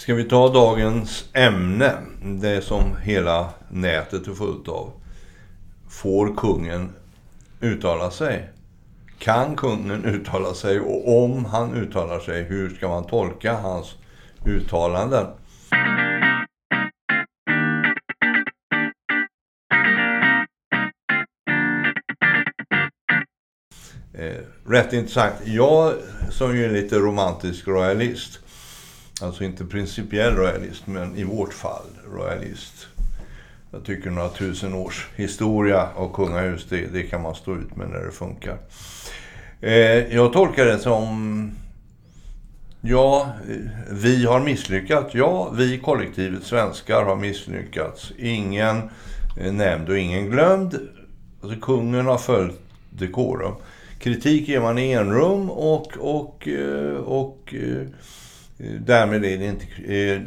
Ska vi ta dagens ämne? Det som hela nätet är fullt av. Får kungen uttala sig? Kan kungen uttala sig? Och om han uttalar sig, hur ska man tolka hans uttalanden? Eh, rätt intressant. Jag som ju är lite romantisk royalist, alltså inte principiell royalist, men i vårt fall royalist. Jag tycker några tusen års historia av kungahus, det, det kan man stå ut med när det funkar. Eh, jag tolkar det som Ja, vi har misslyckats. Ja, vi kollektivet svenskar har misslyckats. Ingen eh, nämnd och ingen glömd. Alltså, kungen har följt dekorum. Kritik ger man i enrum och, och, eh, och, och därmed är det inte, eh,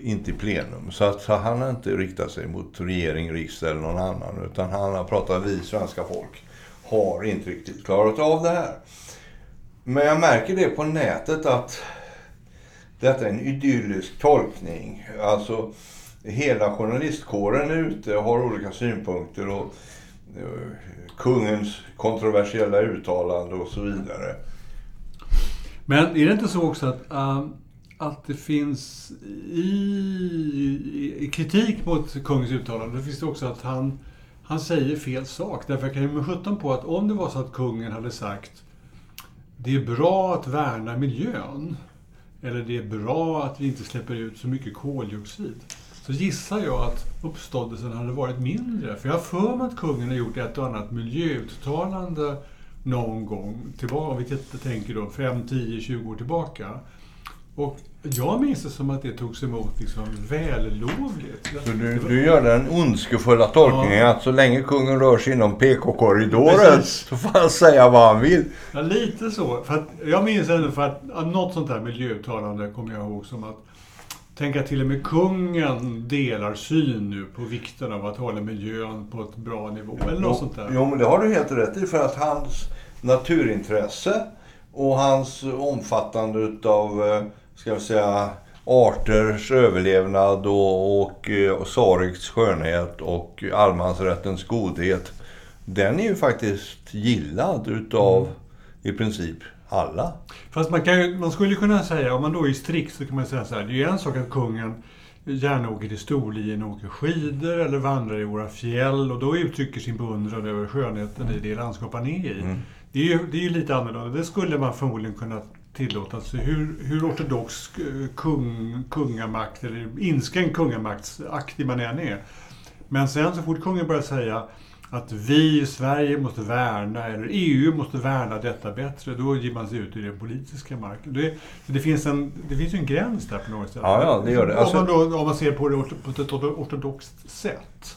inte i plenum. Så att han har inte riktat sig mot regering, riksdag eller någon annan. Utan han har pratat vi svenska folk har inte riktigt klarat av det här. Men jag märker det på nätet att detta är en idyllisk tolkning. Alltså hela journalistkåren är ute och har olika synpunkter och eh, kungens kontroversiella uttalande och så vidare. Men är det inte så också att, uh, att det finns i, i, kritik mot kungens uttalande, det finns det också att han, han säger fel sak. Därför jag kan ju med sjutton på att om det var så att kungen hade sagt det är bra att värna miljön. Eller det är bra att vi inte släpper ut så mycket koldioxid. Så gissar jag att uppståndelsen hade varit mindre. För jag har för mig att kungen har gjort ett och annat miljöuttalande någon gång tillbaka, om vi tänker då 5, 10, 20 år tillbaka. Och jag minns det som att det togs emot liksom vällovligt. Så du, du gör den ondskefulla tolkningen ja. att så länge kungen rör sig inom PK-korridoren så får han säga vad han vill? Ja, lite så. För jag minns ändå för att, att något sånt här miljöuttalande kommer jag ihåg som att Tänk att till och med kungen delar syn nu på vikten av att hålla miljön på ett bra nivå. Eller något jo, sånt där. Jo, men det har du helt rätt i. För att hans naturintresse och hans omfattande utav eh, ska vi säga, arters överlevnad och, och, eh, och Sareks skönhet och allemansrättens godhet. Den är ju faktiskt gillad utav mm. i princip alla. Fast man, kan, man skulle kunna säga, om man då är strikt så kan man säga så här. Det är ju en sak att kungen gärna åker till Storlien och åker skidor eller vandrar i våra fjäll och då uttrycker sin beundran över skönheten i det landskap han är i. Mm. Det är ju det är lite annorlunda. Det skulle man förmodligen kunna tillåtelse. Hur, hur ortodox eh, kung, kungamakt eller inskränkt kungamaktsaktig man än är. Men sen så fort kungen börjar säga att vi i Sverige måste värna, eller EU måste värna detta bättre, då ger man sig ut i den politiska marken. Det, det, finns, en, det finns ju en gräns där på något sätt. Ja, ja det gör det. Alltså... Om, man då, om man ser på det på ett ortodoxt sätt.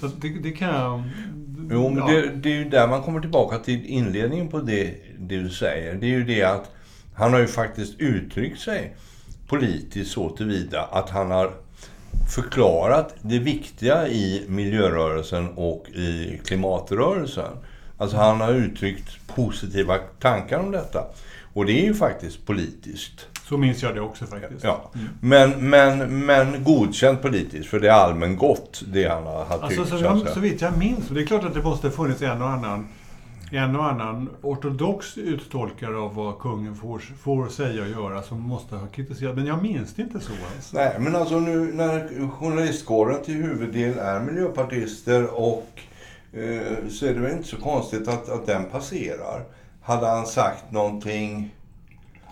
Så det, det kan jag... Jo, men ja. det, det, är ju där man kommer tillbaka till inledningen på det, det du säger. Det är ju det att han har ju faktiskt uttryckt sig politiskt så tillvida att han har förklarat det viktiga i miljörörelsen och i klimatrörelsen. Alltså han har uttryckt positiva tankar om detta. Och det är ju faktiskt politiskt. Så minns jag det också faktiskt. Ja. Mm. Men, men, men godkänt politiskt, för det är allmän gott det han har alltså, tyckt. Så, så, så vitt jag minns, och det är klart att det måste ha funnits en och annan en och annan ortodox uttolkare av vad kungen får, får säga och göra som måste ha kritiserat. Men jag minns det inte så. Alltså. Nej, men alltså nu när journalistkåren till huvuddel är miljöpartister och eh, så är det väl inte så konstigt att, att den passerar. Hade han sagt någonting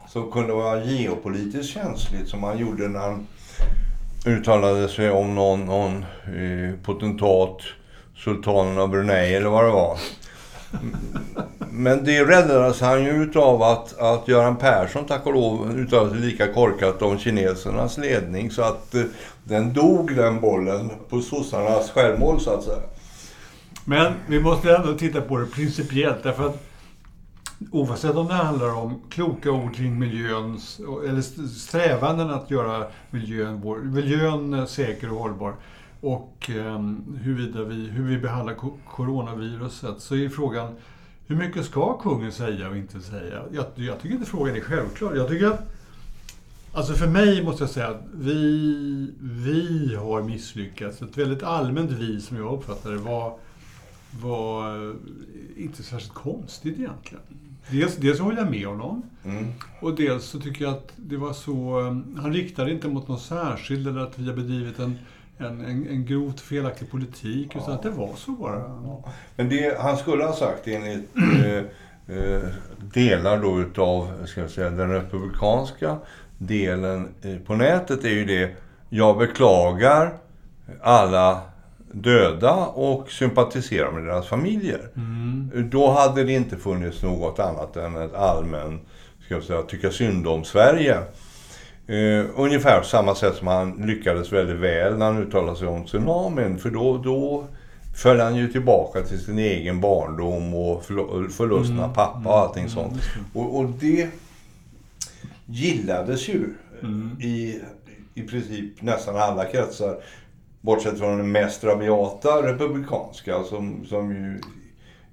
som kunde vara geopolitiskt känsligt som han gjorde när han uttalade sig om någon, någon eh, potentat, sultanen av Brunei eller vad det var. Men det räddades han ju utav att, att Göran Persson, tack och lov, uttalade sig lika korkat om kinesernas ledning. Så att eh, den dog den bollen på sossarnas självmål så att säga. Men vi måste ändå titta på det principiellt därför att oavsett om det handlar om kloka ord kring miljöns, eller strävanden att göra miljön, miljön säker och hållbar och um, huruvida vi, hur vi behandlar coronaviruset så är frågan hur mycket ska kungen säga och inte säga? Jag, jag tycker inte frågan är självklar. Jag tycker att Alltså för mig måste jag säga att vi, vi har misslyckats. Ett väldigt allmänt vi som jag uppfattar det var, var eh, inte särskilt konstigt egentligen. Dels, dels håller jag med honom. Mm. Och dels så tycker jag att det var så... eh, Han riktade inte mot någon särskild eller att vi har bedrivit en, en, en, en grovt felaktig politik. Utan att det var så bara. Men det han skulle ha sagt enligt eh, eh, delar då utav ska jag säga, den republikanska delen eh, på nätet är ju det Jag beklagar alla döda och sympatiserar med deras familjer. Då hade det inte funnits något annat än ett allmän, ska jag säga, tycka synd om Sverige. Eh, ungefär samma sätt som han lyckades väldigt väl när han uttalade sig om tsunamin. För då, då föll han ju tillbaka till sin egen barndom och förlusten av pappa och allting sånt. Och, och det gillades ju i, i princip nästan alla kretsar. Bortsett från den mest rabiata republikanska som, som ju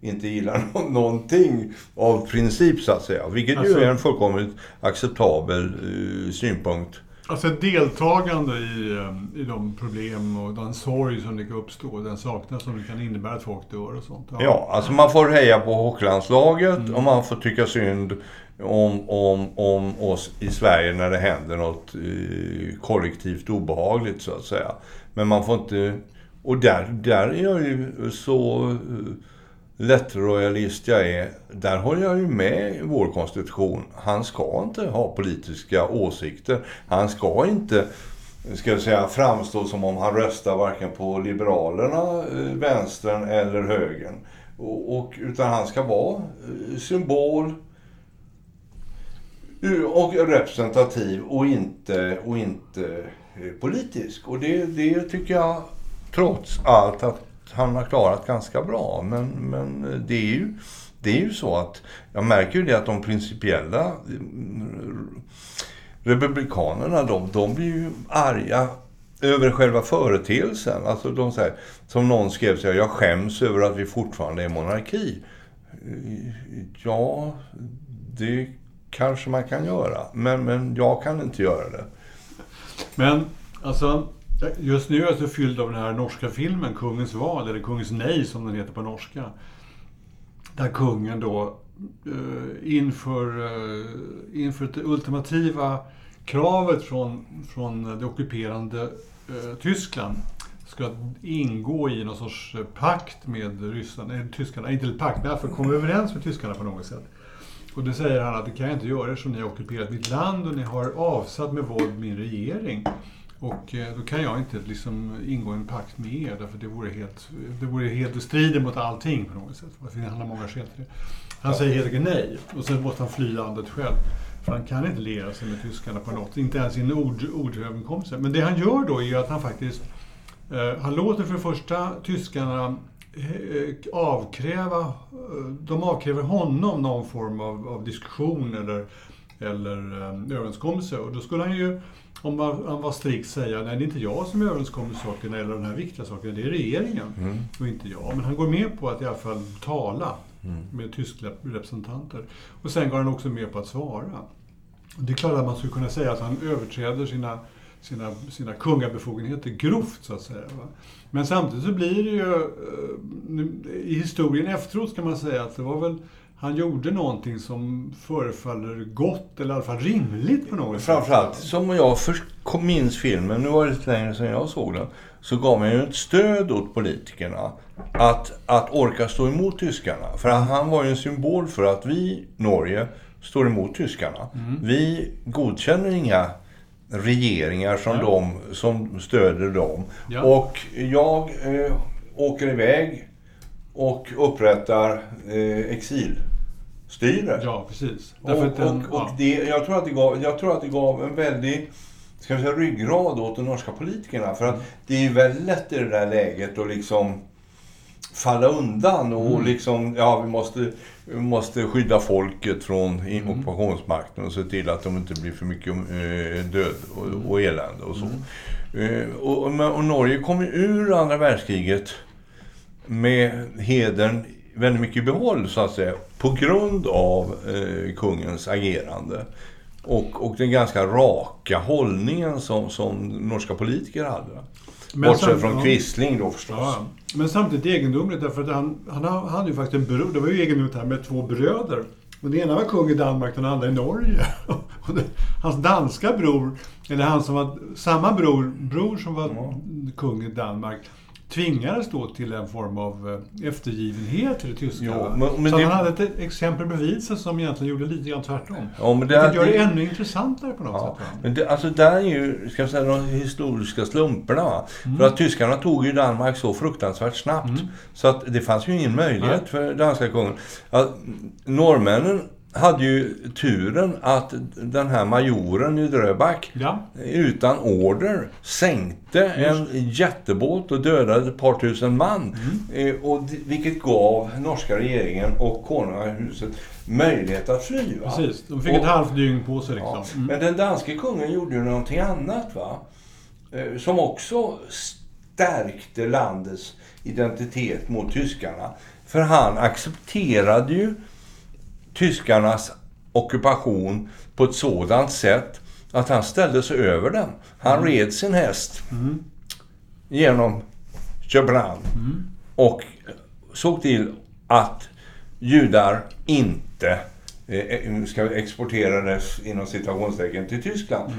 inte gillar nå- någonting av princip så att säga. Vilket Alltså- ju är en fullkomligt acceptabel eh, synpunkt. Alltså deltagande i, eh, i de problem och den sorg som det kan uppstå, den saknad som det kan innebära att folk dör och sånt. Ja, alltså man får heja på hockeylandslaget och man får tycka synd om, om, om oss i Sverige när det händer något eh, kollektivt obehagligt så att säga. Men man får inte... Och där, där är jag ju så eh, lättrojalist jag är. Där håller jag ju med i vår konstitution. Han ska inte ha politiska åsikter. Han ska inte ska jag säga, framstå som om han röstar varken på Liberalerna, eh, vänstern eller högern. Och, och, utan han ska vara eh, symbol och representativ och inte, och inte eh, politisk. Och det, det tycker jag trots allt att han har klarat ganska bra. Men, men det är ju det är ju så att jag märker ju det att de principiella mm, Republikanerna, de, de blir ju arga över själva företeelsen. Alltså de säger, som någon skrev så här, jag skäms över att vi fortfarande är monarki. Ja, det kanske man kan göra. Men, men jag kan inte göra det. Men alltså, just nu är jag så fylld av den här norska filmen Kungens val, eller Kungens nej som den heter på norska. Där kungen då eh, inför, eh, inför det ultimativa kravet från, från det ockuperande eh, Tyskland ska ingå i någon sorts pakt med ryssarna, nej, tyskarna, inte en pakt, men för att komma överens med tyskarna på något sätt. Och då säger han att det kan jag inte göra eftersom ni har ockuperat mitt land och ni har avsatt med våld min regering. Och eh, då kan jag inte liksom ingå en pakt med er därför det vore helt, det vore helt, strider mot allting på något sätt. Han har många skäl till det. Han säger helt enkelt nej och sen måste han fly landet själv. För han kan inte lera sig med tyskarna på något, inte ens i en ord, ordöverenskommelse. Men det han gör då är att han faktiskt, eh, han låter för det första tyskarna eh, avkräva, eh, de avkräver honom någon form av, av diskussion eller, eller eh, överenskommelse. Och då skulle han ju, om man- han var strikt, säga nej det är inte jag som överenskommer sakerna eller den här viktiga sakerna, det är regeringen Mm. och inte jag. Men han går med på att i alla fall tala med tyska representanter. Och sen går han också med på att svara. Det är klart att man skulle kunna säga att han överträder sina, sina, sina kungabefogenheter grovt, så att säga. Va? Men samtidigt så blir det ju... eh, I historien efteråt kan man säga att det var väl... Han gjorde någonting som förefaller gott, eller i alla fall rimligt på något sätt. Framförallt, som jag först minns filmen, nu var det lite längre sedan jag såg den, så gav man ju ett stöd åt politikerna att, att orka stå emot tyskarna. För han var ju en symbol för att vi, Norge, står emot tyskarna. Vi godkänner inga regeringar som, Ja. de, som stöder dem. Ja. Och jag eh, åker iväg och upprättar eh, exilstyre. Ja, precis. Och, att den- och, och ja. det, jag, tror att det gav, jag tror att det gav en väldig ska vi säga, ryggrad åt de norska politikerna. För att det är ju väldigt lätt i det där läget att liksom falla undan och Mm. liksom, ja vi måste, vi måste skydda folket från Mm. ockupationsmakten och se till att de inte blir för mycket eh, död Mm. och, och elände och så. Eh, och, och, och Norge kom ju ur andra världskriget med hedern väldigt mycket behåll så att säga. På grund av eh, kungens agerande. och, och den ganska raka hållningen som, som norska politiker hade. Men Bortsett från. Quisling då förstås. Ja, men samtidigt egendomligt därför att han, han ha- hade ju faktiskt en bror. Det var ju egendomligt här med två bröder. Och den ena var kung i Danmark och den andra i Norge. Hans danska bror, eller han som var samma bror, bror som var Ja. kung i Danmark, tvingades då till en form av eh, eftergivenhet till det tyska. Jo, men- Så det- han hade ett exempel bredvid sig som egentligen gjorde lite grann tvärtom. Ja, men det, gör det ännu intressantare på något Ja, sätt. men det, alltså där är ju, ska jag säga, de historiska slumperna. Mm. För att tyskarna tog ju Danmark så fruktansvärt snabbt. Så att det fanns ju ingen möjlighet för danska kungen. Att, norrmännen hade ju turen att den här majoren i Dröback Ja, utan order sänkte en jättebåt och dödade ett par tusen man. Eh, och vilket gav norska regeringen och konungahuset möjlighet att fly. Va? precis. De fick Och- ett halvt dygn på sig Ja, liksom. Mm. Men den danske kungen gjorde ju någonting annat va. Eh, Som också stärkte landets identitet mot tyskarna. För han accepterade ju tyskarnas ockupation på ett sådant sätt att han ställde sig över den. Han red sin häst genom Köpenhamn och såg till att judar inte eh, ska exporterades inom citationstecken till Tyskland.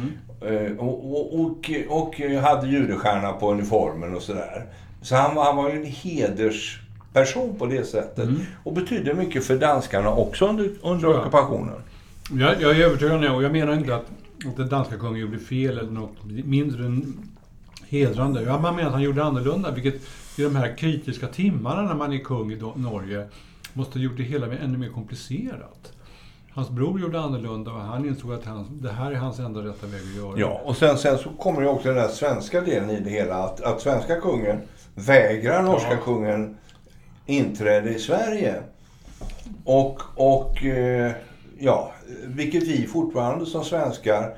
Eh, och, och, och, och hade judestjärna på uniformen och sådär. Så han, var- han var ju en hedersperson på det sättet. Och betydde mycket för danskarna också under, under jag. ockupationen. Jag, jag är övertygad om och jag menar inte att, att den danska kungen gjorde fel eller något mindre än hedrande. Jag menar att han gjorde annorlunda, vilket i de här kritiska timmarna när man är kung i Norge måste ha gjort det hela ännu mer komplicerat. Hans bror gjorde annorlunda och han insåg att han, det här är hans enda rätta väg att göra. Ja, och sen, sen så kommer ju också den där svenska delen i det hela. Att, att svenska kungen vägrar norska Ja. kungen inträde i Sverige. Och, och eh, ja, vilket vi fortfarande som svenskar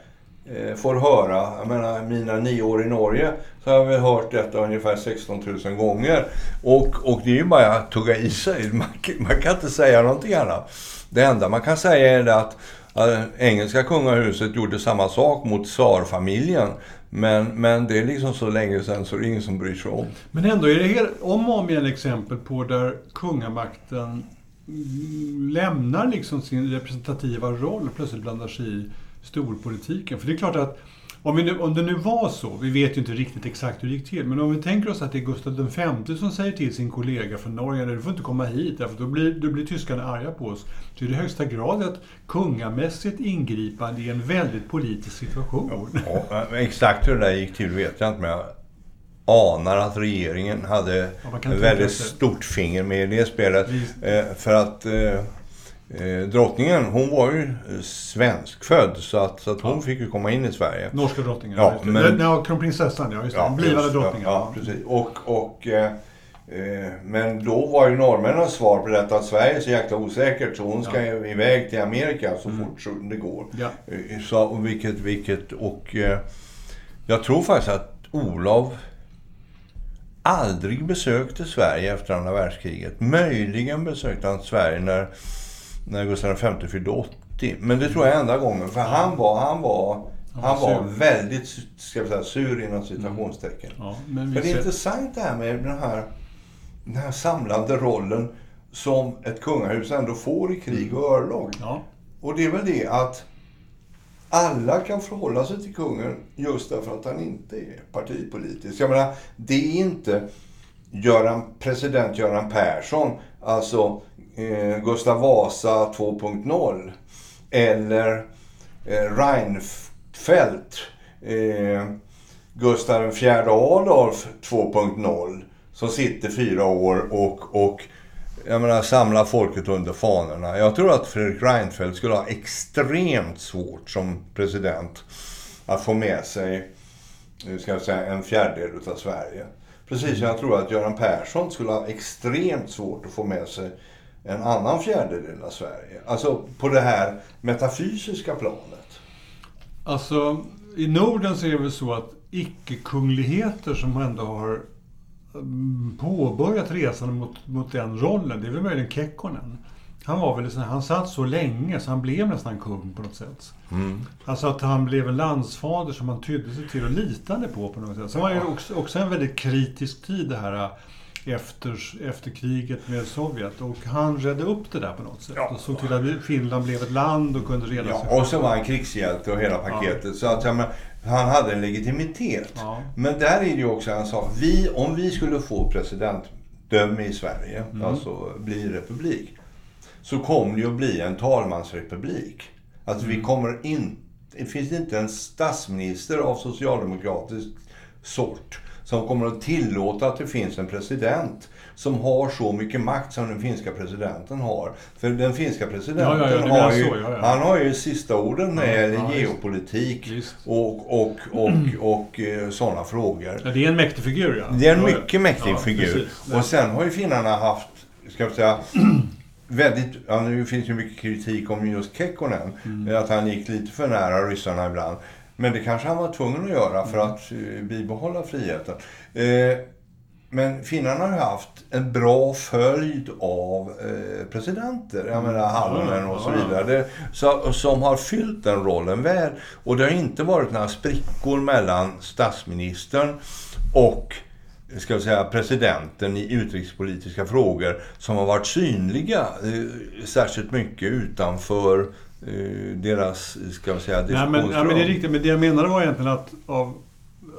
eh, får höra. Jag menar, mina nio år i Norge så har vi hört detta ungefär 16 000 gånger. Och, och det är ju bara att tugga i sig. Man, kan- man kan inte säga någonting annat. Det enda man kan säga är det att eh, engelska kungahuset gjorde samma sak mot tsarfamiljen. Men, men det är liksom så länge sedan så det är ingen som bryr sig om. Men ändå är det helt, om och om igen exempel på där kungamakten lämnar liksom sin representativa roll och plötsligt blandar sig i storpolitiken. För det är klart att om, vi nu, om det nu var så, vi vet ju inte riktigt exakt hur det gick till, men om vi tänker oss att det är Gustav V som säger till sin kollega från Norge, du får inte komma hit, därför då blir, då blir tyskarna arga på oss. Så är det i högsta grad ett kungamässigt ingripande i en väldigt politisk situation. Ja, eh, exakt hur det där gick till vet jag inte, men jag anar att regeringen hade Ja, väldigt stort finger med i det spelet. Visst. Eh, för att eh, drottningen, hon var ju eh, svenskfödd så att, så att hon Ja. fick ju komma in i Sverige. Norska drottningen. Ja, det. men- Ja, kronprinsessan, ja. Just det. Ja, Blivande just, drottningen. Ja, ja, precis. Och, och, eh, eh, men då var ju norrmännens svar på detta att Sverige är så jäkla osäkert så hon ska ju iväg till Amerika så fort så det går. Ja. Eh, Så, och vilket, vilket, och eh, jag tror faktiskt att Olof aldrig besökte Sverige efter andra världskriget. Möjligen besökte han Sverige när, när Gustav V fyllde 80. Men det tror jag är enda gången. För han var, han var, han var var väldigt, ska vi säga, sur inom citationstecken. Ja, men Men det är intressant det här med den här, den här samlande rollen som ett kungahus ändå får i krig och örlog. Ja, Och det är väl det att alla kan förhålla sig till kungen just därför att han inte är partipolitisk. Jag menar, det är inte Göran, president Göran Persson, alltså eh, Gustav Vasa 2.0 eller eh, Reinfeldt, eh, Gustav IV Adolf 2.0 som sitter fyra år och, och jag menar, samla folket under fanorna. Jag tror att Fredrik Reinfeldt skulle ha extremt svårt som president att få med sig nu ska jag säga, en fjärdedel av Sverige. Precis som jag tror att Göran Persson skulle ha extremt svårt att få med sig en annan fjärdedel av Sverige. Alltså på det här metafysiska planet. alltså i Norden så är det väl så att icke-kungligheter som ändå har mm, påbörjat resan mot, mot den rollen, det är väl möjligen Kekkonen han var väl han satt så länge så han blev nästan kung på något sätt. Mm. Alltså att han blev en landsfader som man tydde sig till och litade på på något sätt. Sen var det också, också en väldigt kritisk tid det här efter, efter kriget med Sovjet. Och han redde upp det där på något sätt. Ja. Och såg till att Finland blev ett land och kunde reda ja, sig. Och så var han krigshjälte och hela paketet. Ja. Så att, men, han hade en legitimitet. Ja. Men där är det ju också en sak. Vi, om vi skulle få presidentdöme i Sverige, mm. alltså bli republik. Så kommer det ju att bli en talmansrepublik. Alltså mm. vi kommer inte... Det finns inte en statsminister av socialdemokratisk sort som kommer att tillåta att det finns en president som har så mycket makt som den finska presidenten har. För den finska presidenten ja, ja, har ju, så, han har ju sista orden när det gäller geopolitik och, och, och, och, och eh, sådana frågor. det är en mäktig figur ja. Det är en mycket mäktig figur. Och sen har ju finnarna haft, ska vi säga, väldigt, ja, nu finns ju mycket kritik om just Kekkonen. Mm. Att han gick lite för nära ryssarna ibland. Men det kanske han var tvungen att göra för att uh, bibehålla friheten. Uh, men finnarna har ju haft en bra följd av eh, presidenter. Jag menar Hallonen och så vidare. Det, så, som har fyllt den rollen väl. Och det har inte varit några sprickor mellan statsministern och ska säga, presidenten i utrikespolitiska frågor som har varit synliga eh, särskilt mycket utanför eh, deras, ska vi säga, Nej, men, ja, men det är riktigt. Men det jag menade var egentligen att, av,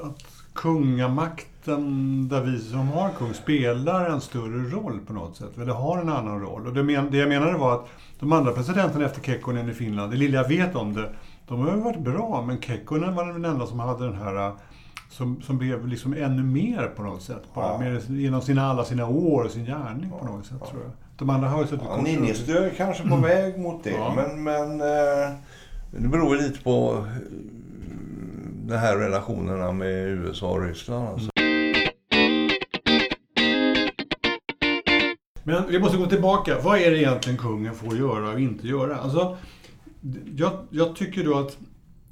att kungamakten, där vi som har kung, spelar en större roll på något sätt. Eller har en annan roll. Och det, men, det jag menade var att de andra presidenterna efter Kekkonen i Finland, det lilla jag vet om det, de har varit bra, men Kekkonen var den enda som hade den här som, som blev liksom ännu mer på något sätt. Bara, ja. med, genom sina, alla sina år och sin gärning på något sätt tror jag. De andra har ju suttit ja, Ninjestö är kanske på mm. väg mot det. Ja. Men, men eh, det beror lite på de här relationerna med USA och Ryssland. Alltså. Men vi måste gå tillbaka. Vad är det egentligen kungen får göra och inte göra? Alltså, jag, jag tycker då att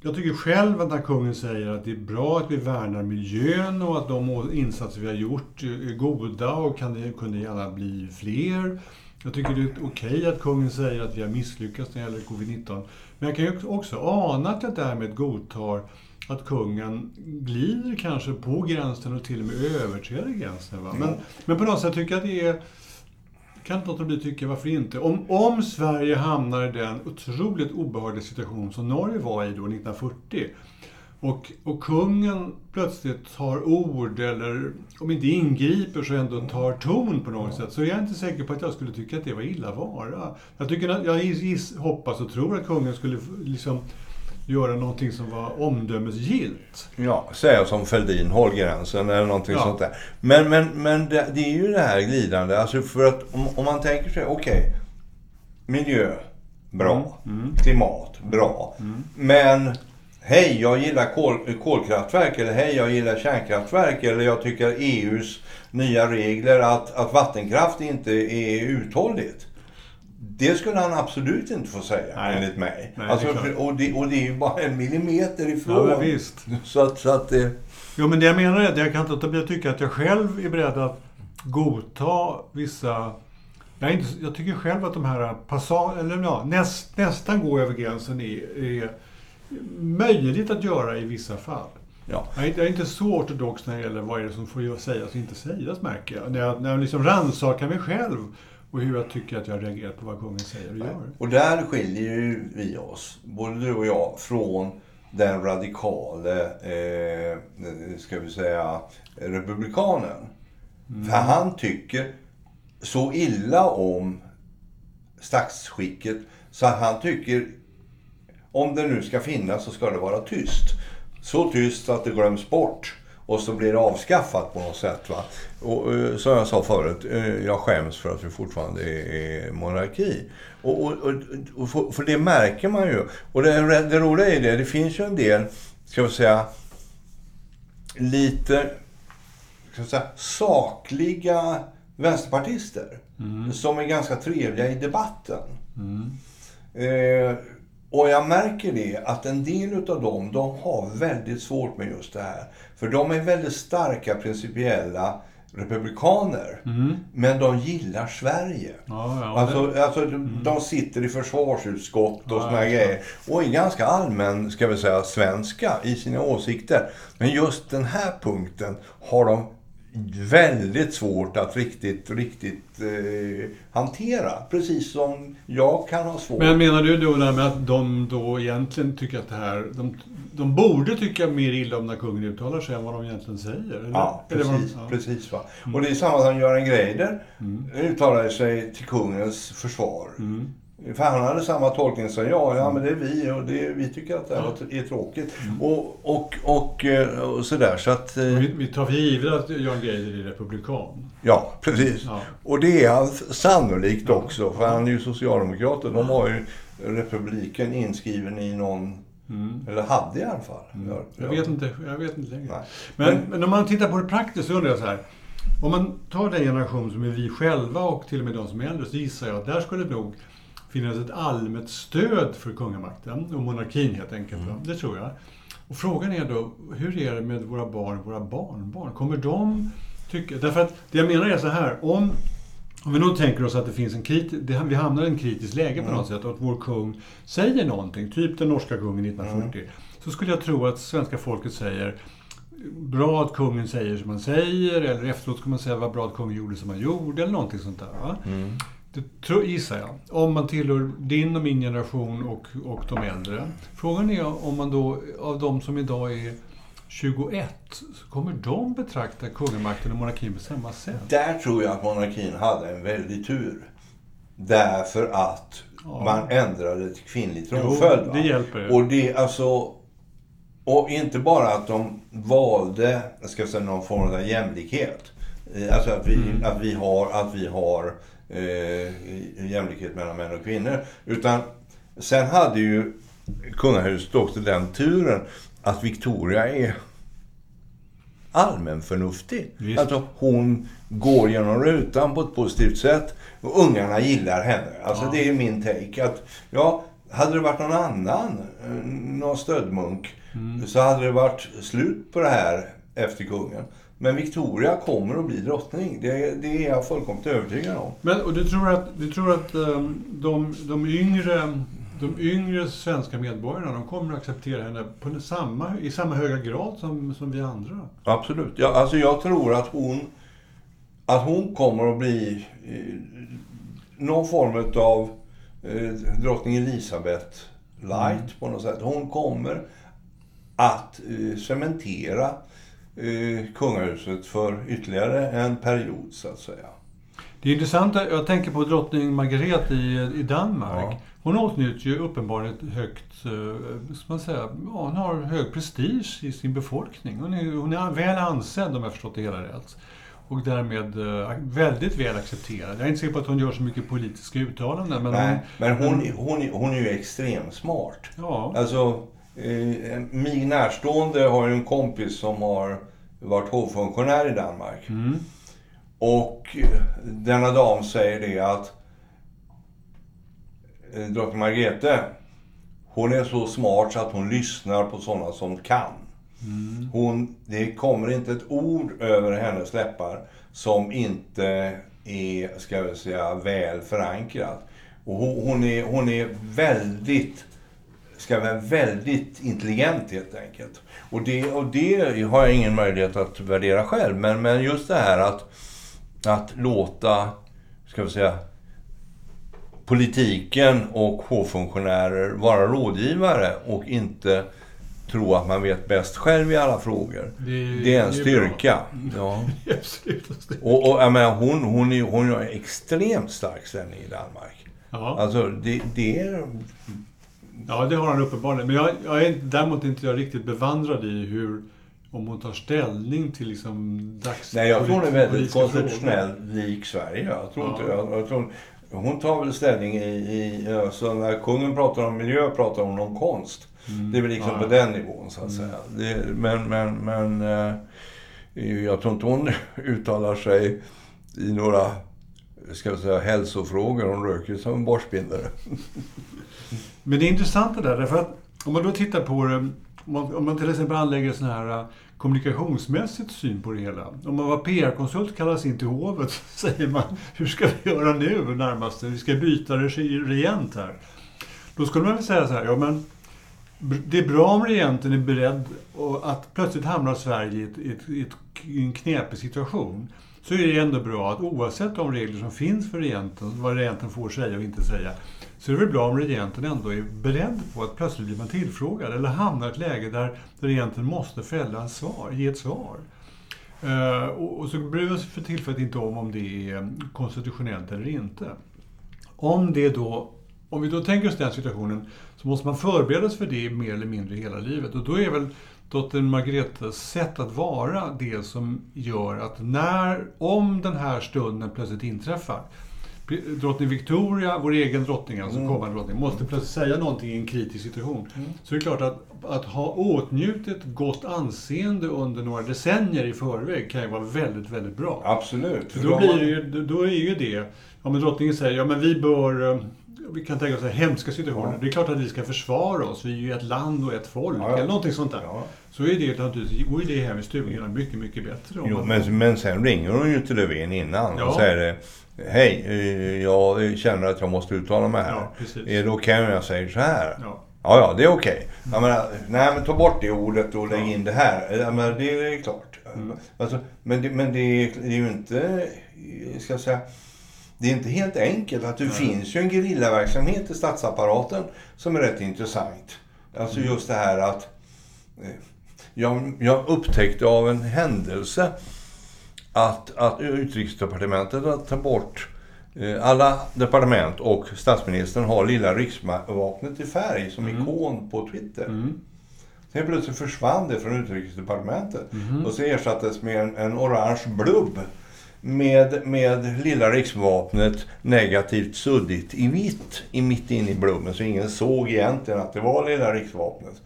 jag tycker själv att när kungen säger att det är bra att vi värnar miljön och att de insatser vi har gjort är goda och kan, kunde gärna bli fler. Jag tycker det är okej okay att kungen säger att vi har misslyckats när det gäller covid-19. Men jag kan ju också ana att jag därmed godtar att kungen glider kanske på gränsen och till och med överträder gränsen. Va? Men, men på något sätt tycker jag att det är kan inte låta bli tycka, varför inte? Om, om Sverige hamnar i den otroligt obehagliga situation som Norge var i då 1940 och, och kungen plötsligt tar ord eller om inte ingriper så ändå tar ton på något sätt så är jag inte säker på att jag skulle tycka att det var illa vara. Jag, tycker att, jag hoppas och tror att kungen skulle liksom göra någonting som var omdömesgillt. Ja, säga som Fälldin, håll gränsen eller någonting ja. sånt där. Men, men, men det, det, är ju det här glidande. Alltså för att om, om man tänker sig, okej. Okay, miljö, bra. Mm. Mm. Klimat, bra. Mm. Men hej, jag gillar kol, kolkraftverk eller hej, jag gillar kärnkraftverk eller jag tycker EUs nya regler att, att vattenkraft inte är uthålligt. Det skulle han absolut inte få säga, Nej. enligt mig. Nej, alltså, det och, det, och det är ju bara en millimeter ifrån. Ja, visst. Så att, så att det... Jo, men det jag menar är att jag kan inte låta bli att tycka att jag själv är beredd att godta vissa... Jag, inte, jag tycker själv att de här passage, eller ja, näst, nästan gå över gränsen är, är möjligt att göra i vissa fall. Ja. Jag, är, inte så ortodox när det gäller vad är det som får sägas och inte sägas, märker jag. När jag, när jag liksom rannsakar mig själv och hur jag tycker att jag reagerar på vad kungen säger och gör. Och där skiljer ju vi oss, både du och jag, från den radikale, eh, ska vi säga, republikanen. Mm. För han tycker så illa om statsskicket så att han tycker om det nu ska finnas så ska det vara tyst. Så tyst att det glöms bort och så blir det avskaffat på något sätt. Va? Och, eh, som jag sa förut, eh, jag skäms för att vi fortfarande är monarki. Och, och, och, för det märker man ju. Och det, det roliga är det, det finns ju en del, ska vi säga, lite ska vi säga, sakliga vänsterpartister. Mm. Som är ganska trevliga i debatten. Mm. Eh, och jag märker det att en del utav dem, de har väldigt svårt med just det här. För de är väldigt starka principiella republikaner. Mm. Men de gillar Sverige. Ja, ja, Alltså, det, alltså de- de sitter i försvarsutskott och Ja, såna det. grejer. Och är ganska allmän, ska vi säga, svenska i sina åsikter. Men just den här punkten har de väldigt svårt att riktigt, riktigt eh, hantera. Precis som jag kan ha svårt. men menar du då där med att de då egentligen tycker att det här... De, de borde tycka mer illa om när kungen uttalar sig än vad de egentligen säger? Eller? Ja, vad de- precis. ja. precis va? Och det är samma som Göran Greider Mm. uttalade sig till kungens försvar. Mm. För han hade samma tolkning som jag. Ja, men det är vi och det, vi tycker att det här är tråkigt. Och, och, och, eh, och sådär. Så att, eh, Vi, vi tar för givet att Jan Greider är republikan. ja, precis. Ja. Och det är han sannolikt också. För han är ju socialdemokrat och de har ju republiken inskriven i någon... Eller hade i alla fall. Ja, Mm. Jag vet inte, jag vet inte längre. Men, Men- men om man tittar på det praktiskt så undrar jag så här. Om man tar den generation som är vi själva och till och med de som är äldre så gissar jag att där skulle det nog finnas ett allmänt stöd för kungamakten och monarkin helt enkelt. va? Det tror jag. Och frågan är då, hur är det med våra barn och våra barnbarn? Kommer de tycka... Därför att det jag menar är så här, om om vi nu tänker oss att det finns en kriti- det, vi hamnar i en kritisk läge på något sätt och att vår kung säger någonting, typ den norska kungen 1940, så skulle jag tro att svenska folket säger bra att kungen säger som han säger, eller efteråt skulle man säga vad bra att kungen gjorde som han gjorde, eller någonting sånt där. Va? Det tror, gissar jag. Om man tillhör din och min generation och, och de äldre. Frågan är om man då, av de som idag är 21, så kommer de betrakta kungamakten och monarkin på samma sätt? Där tror jag att monarkin hade en väldig tur. Därför att Ja. man ändrade till kvinnlig tronföljd. det hjälper. Och det alltså... Och inte bara att de valde, ska säga någon form av jämlikhet. Eh, Alltså att vi, Mm. att vi har, att vi har eh, jämlikhet mellan män och kvinnor. Utan sen hade ju kungahuset också den turen att Victoria är allmänförnuftig. Alltså hon går genom rutan på ett positivt sätt och ungarna gillar henne. Alltså Ja. det är min take. Att, ja, hade det varit någon annan, eh, någon stödmunk, Mm. så hade det varit slut på det här efter kungen. Men Victoria kommer att bli drottning. Det, det är jag fullkomligt övertygad om. Men, och du tror att, du tror att ehm, de, de, yngre, de yngre svenska medborgarna de kommer att acceptera henne på samma, i samma höga grad som, som vi andra? Absolut. Ja, alltså jag tror att hon, att hon kommer att bli eh, någon form av eh, drottning Elisabeth light på något sätt. Hon kommer att eh, cementera kungahuset för ytterligare en period så att säga. Det är intressant, jag tänker på drottning Margrethe i, i Danmark. Ja. Hon åtnjuter ju uppenbarligen ett högt, eh, ska man säga, hon har hög prestige i sin befolkning. Hon är, hon är väl ansedd om jag förstått det hela rätt. Och därmed eh, väldigt väl accepterad. Jag är inte säker på att hon gör så mycket politiska uttalanden. Men Nej, hon, men hon, hon, är- hon är ju extremt smart. Ja, Alltså, eh, mig närstående har ju en kompis som har varit hovfunktionär i Danmark. mm, Och eh, denna dam säger det att eh, drottning Margrethe, hon är så smart så att hon lyssnar på sådana som kan. mm, Hon, det kommer inte ett ord över hennes läppar som inte är, ska vi säga, väl förankrat. Och hon, hon, är, hon är väldigt, ska säga, väldigt intelligent helt enkelt. Och det, och det har jag ingen möjlighet att värdera själv. Men, men just det här att, att låta, ska vi säga, politiken och hovfunktionärer vara rådgivare och inte tro att man vet bäst själv i alla frågor. Det- Det är en det är styrka. Ja. absolut. Och, och jag menar, hon, hon, är, hon har extremt stark ställning i Danmark. Ja. Alltså, det, det är... Ja, det har han uppenbarligen. Men jag, jag är däremot inte jag riktigt bevandrad i hur, om hon tar ställning till liksom dags... Nej, jag tror hon är väldigt konstitutionell lik Sverige. Jag tror Ja. inte... Jag, jag tror, hon tar väl ställning i... i alltså när kungen pratar om miljö pratar hon om konst. Det är väl liksom Mm. Ja. på den nivån, så att säga. Det, men, men, men... eh, Jag tror inte hon uttalar sig i några, ska vi säga, hälsofrågor. Hon röker som en borstbindare. Men det är intressant det där, därför att om man då tittar på det, om man, till exempel anlägger sån här äh, kommunikationsmässigt syn på det hela. Om man var PR-konsult kallas in till hovet så säger man hur ska vi göra nu närmast? Vi ska byta regent här. Då skulle man väl säga så här, ja men det är bra om regenten är beredd att plötsligt hamnar Sverige i, ett, ett, i en knepig situation. Så är det ändå bra att oavsett de regler som finns för regenten, vad regenten får säga och inte säga, så är det väl bra om regenten ändå är beredd på att plötsligt blir man tillfrågad eller hamnar i ett läge där regenten måste fälla ett svar, ge ett svar. Uh, och, och, så bryr vi oss för tillfället inte om om det är konstitutionellt eller inte. Om det då om vi då tänker oss den situationen så måste man förbereda sig för det mer eller mindre hela livet. Och då är väl dotter Margretas sätt att vara det som gör att när, om den här stunden plötsligt inträffar, drottning Victoria, vår egen drottning, alltså mm. kommande drottning, måste plötsligt säga någonting i en kritisk situation. Mm. Så det är klart att, att ha åtnjutit gott anseende under några decennier i förväg kan ju vara väldigt, väldigt bra. Absolut. För då, blir ju, då är ju det, ja men drottningen säger, ja men vi bör eh, vi kan tänka oss hemska situationer. Ja. Det är klart att vi ska försvara oss. Vi är ju ett land och ett folk. Ja, ja. Eller någonting sånt där. Så är det naturligtvis, går ju det hem i stugan mycket, mycket bättre. Jo, men, men sen ringer hon ju till Löfven innan och säger Hej, eh, jag känner att jag måste uttala mig här. är det okej okay om jag säger så här? Ja. Ja, ja, det är okej. Okay. Mm. nej, men ta bort det ordet och lägg in det här. Ja, men det är klart. Mm. Alltså, men det, men det, det är ju inte, ska jag säga, det är inte helt enkelt. att Det Nej. finns ju en gerillaverksamhet i statsapparaten som är rätt intressant. Alltså mm. just det här att eh, jag, jag upptäckte av en händelse att, att Utrikesdepartementet har tagit bort eh, alla departement och statsministern har lilla riksvapnet i färg som mm. ikon på Twitter. Mm. Sen plötsligt försvann det från Utrikesdepartementet mm. och så ersattes med en, en orange blubb med, med lilla riksvapnet negativt suddigt i vitt, i mitt inne i blommen. Så ingen såg egentligen att det var lilla riksvapnet.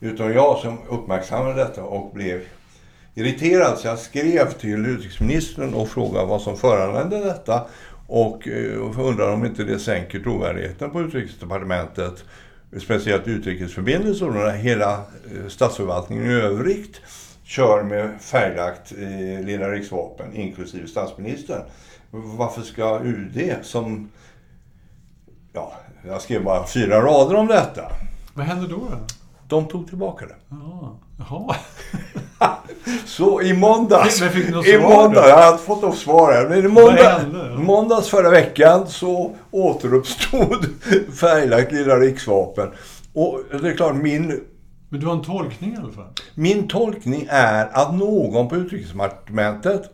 Utan jag som uppmärksammade detta och blev irriterad. Så jag skrev till utrikesministern och frågade vad som föranledde detta. Och, eh, och undrade om inte det sänker trovärdigheten på utrikesdepartementet. Speciellt utrikesförbindelser och hela eh, statsförvaltningen i övrigt kör med färglagt eh, lilla riksvapen, inklusive statsministern. Varför ska UD som... Ja, jag skrev bara fyra rader om detta. Vad hände då? då? De tog tillbaka det. Jaha. Så i måndags... Men fick du något i måndag, Jag har fått något svar än. Men i måndag, måndags förra veckan så återuppstod färglagt lilla riksvapen. Och det är klart, min men du har en tolkning i alla fall? Min tolkning är att någon på Utrikesdepartementet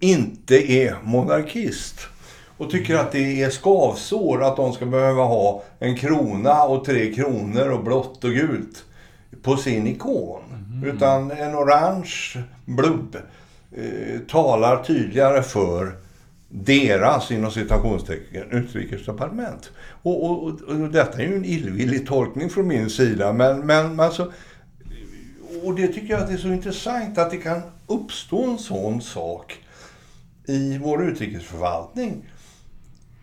inte är monarkist. Och tycker att det är skavsår att de ska behöva ha en krona och tre kronor och blått och gult på sin ikon. Mm. Utan en orange blubb eh, talar tydligare för deras, inom citationstecken, utrikesdepartement. Och, och, och, och, detta är ju en illvillig tolkning från min sida, men, men alltså... Och det tycker jag att det är så intressant att det kan uppstå en sån sak i vår utrikesförvaltning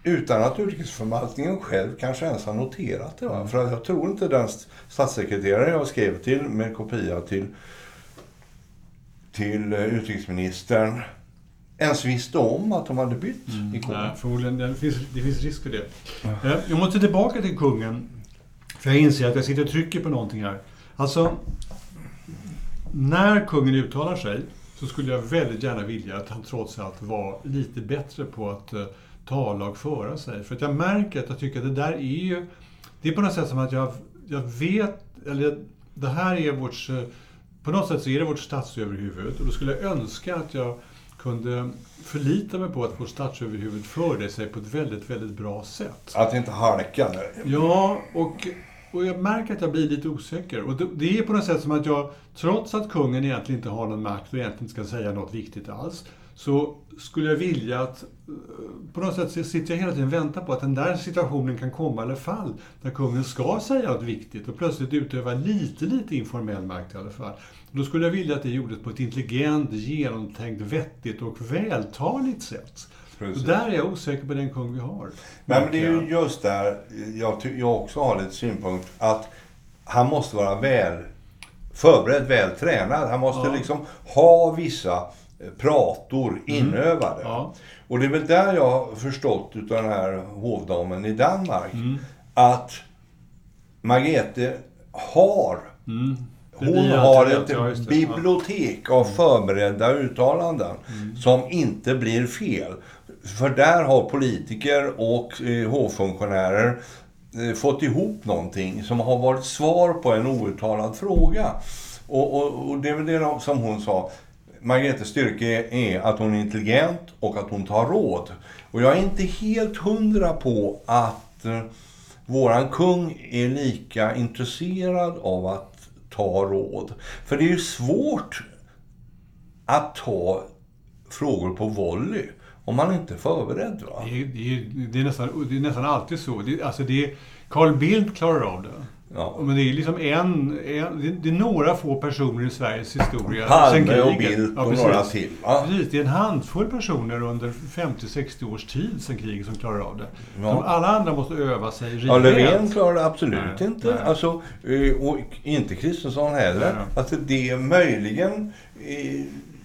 utan att utrikesförvaltningen själv kanske ens har noterat det. Va? För jag tror inte den statssekreterare jag skrev till med kopia till, till utrikesministern ens visste om att de hade bytt mm, ikon. Nej, förmodligen. Det finns, det finns risk för det. Ja. Jag måste tillbaka till kungen. För jag inser att jag sitter och trycker på någonting här. Alltså, när kungen uttalar sig så skulle jag väldigt gärna vilja att han trots allt var lite bättre på att uh, tala och föra sig. För att jag märker att jag tycker att det där är ju... Det är på något sätt som att jag, jag vet, eller det här är vårt... Uh, på något sätt så är det vårt statsöverhuvud och då skulle jag önska att jag kunde förlita mig på att vår statsöverhuvud förde sig på ett väldigt, väldigt bra sätt. Att inte halka? Ja, och, och jag märker att jag blir lite osäker. Och det, det, är på något sätt som att jag, trots att kungen egentligen inte har någon makt och egentligen inte ska säga något viktigt alls, så skulle jag vilja att... Eh, på något sätt sitter jag hela tiden och väntar på att den där situationen kan komma alla fall. Där kungen ska säga något viktigt och plötsligt utöva lite, lite informell makt i alla fall. Då skulle jag vilja att det gjordes på ett intelligent, genomtänkt, vettigt och vältaligt sätt. Precis. Och där är jag osäker på den kung vi har. Men det är ju just där jag, jag också har lite synpunkt. Att han måste vara väl förberedd, väl tränad. Han måste Ja. liksom ha vissa prator inövade. Mm. Ja. Och det är väl där jag har förstått utav den här hovdamen i Danmark. Mm. Att Margrethe har Mm. Hon har ett ja, bibliotek av förberedda uttalanden Mm. som inte blir fel. För där har politiker och eh, hovfunktionärer eh, fått ihop någonting som har varit svar på en outtalad fråga. Och, och, och det är väl det de- som hon sa. Margretes styrka är att hon är intelligent och att hon tar råd. Och jag är inte helt hundra på att eh, våran kung är lika intresserad av att ta råd. För det är ju svårt att ta frågor på volley om man inte är förberedd. Va? Det är, det, är, det, är nästan, det är nästan alltid så. Det, alltså det Carl Bildt klarar av det. Ja. Men det är liksom en, en det, är några få personer i Sveriges historia Palme och. Bildt och precis. några till. Va? Precis, det är en handfull personer under 50-60 års tid sen kriget som klarar av det. Ja. De, alla andra måste öva sig rejält. Ja, Löfven det absolut Nej, inte. nej. Alltså, eh, och inte Kristersson heller. Nej. Alltså, det är möjligen...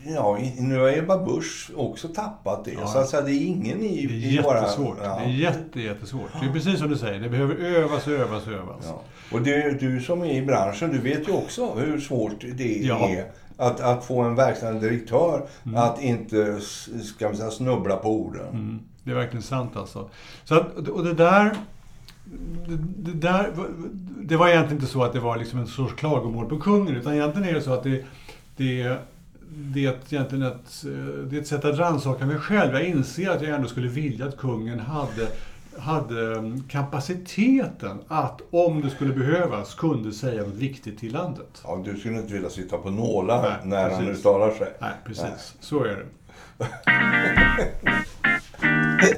Ja, nu har Ebba Busch också tappat det. Ja. Så att säga, det är ingen i, Det är våra... jättesvårt. Ja. Det är jätte, jättesvårt. Det är precis som du säger, det behöver övas, övas, övas. Ja. Och det, du som är i branschen, du vet ju också hur svårt det är att, att få en verkställande direktör Mm. att inte ska vi säga, snubbla på orden. Mm, det är verkligen sant alltså. Så att, och det där... Det, det, där, det var egentligen inte så att det var liksom en sorts klagomål på kungen, utan egentligen är det så att det, det, det, är egentligen ett, eh, det är ett sätt att rannsaka mig själv. Jag inser att jag ändå skulle vilja att kungen hade, hade mm, kapaciteten att, om det skulle behövas, kunde säga något viktigt till landet. Ja, du skulle inte vilja sitta på nålar Nej, när han precis. uttalar sig. Nej, precis. Nej. Så är det.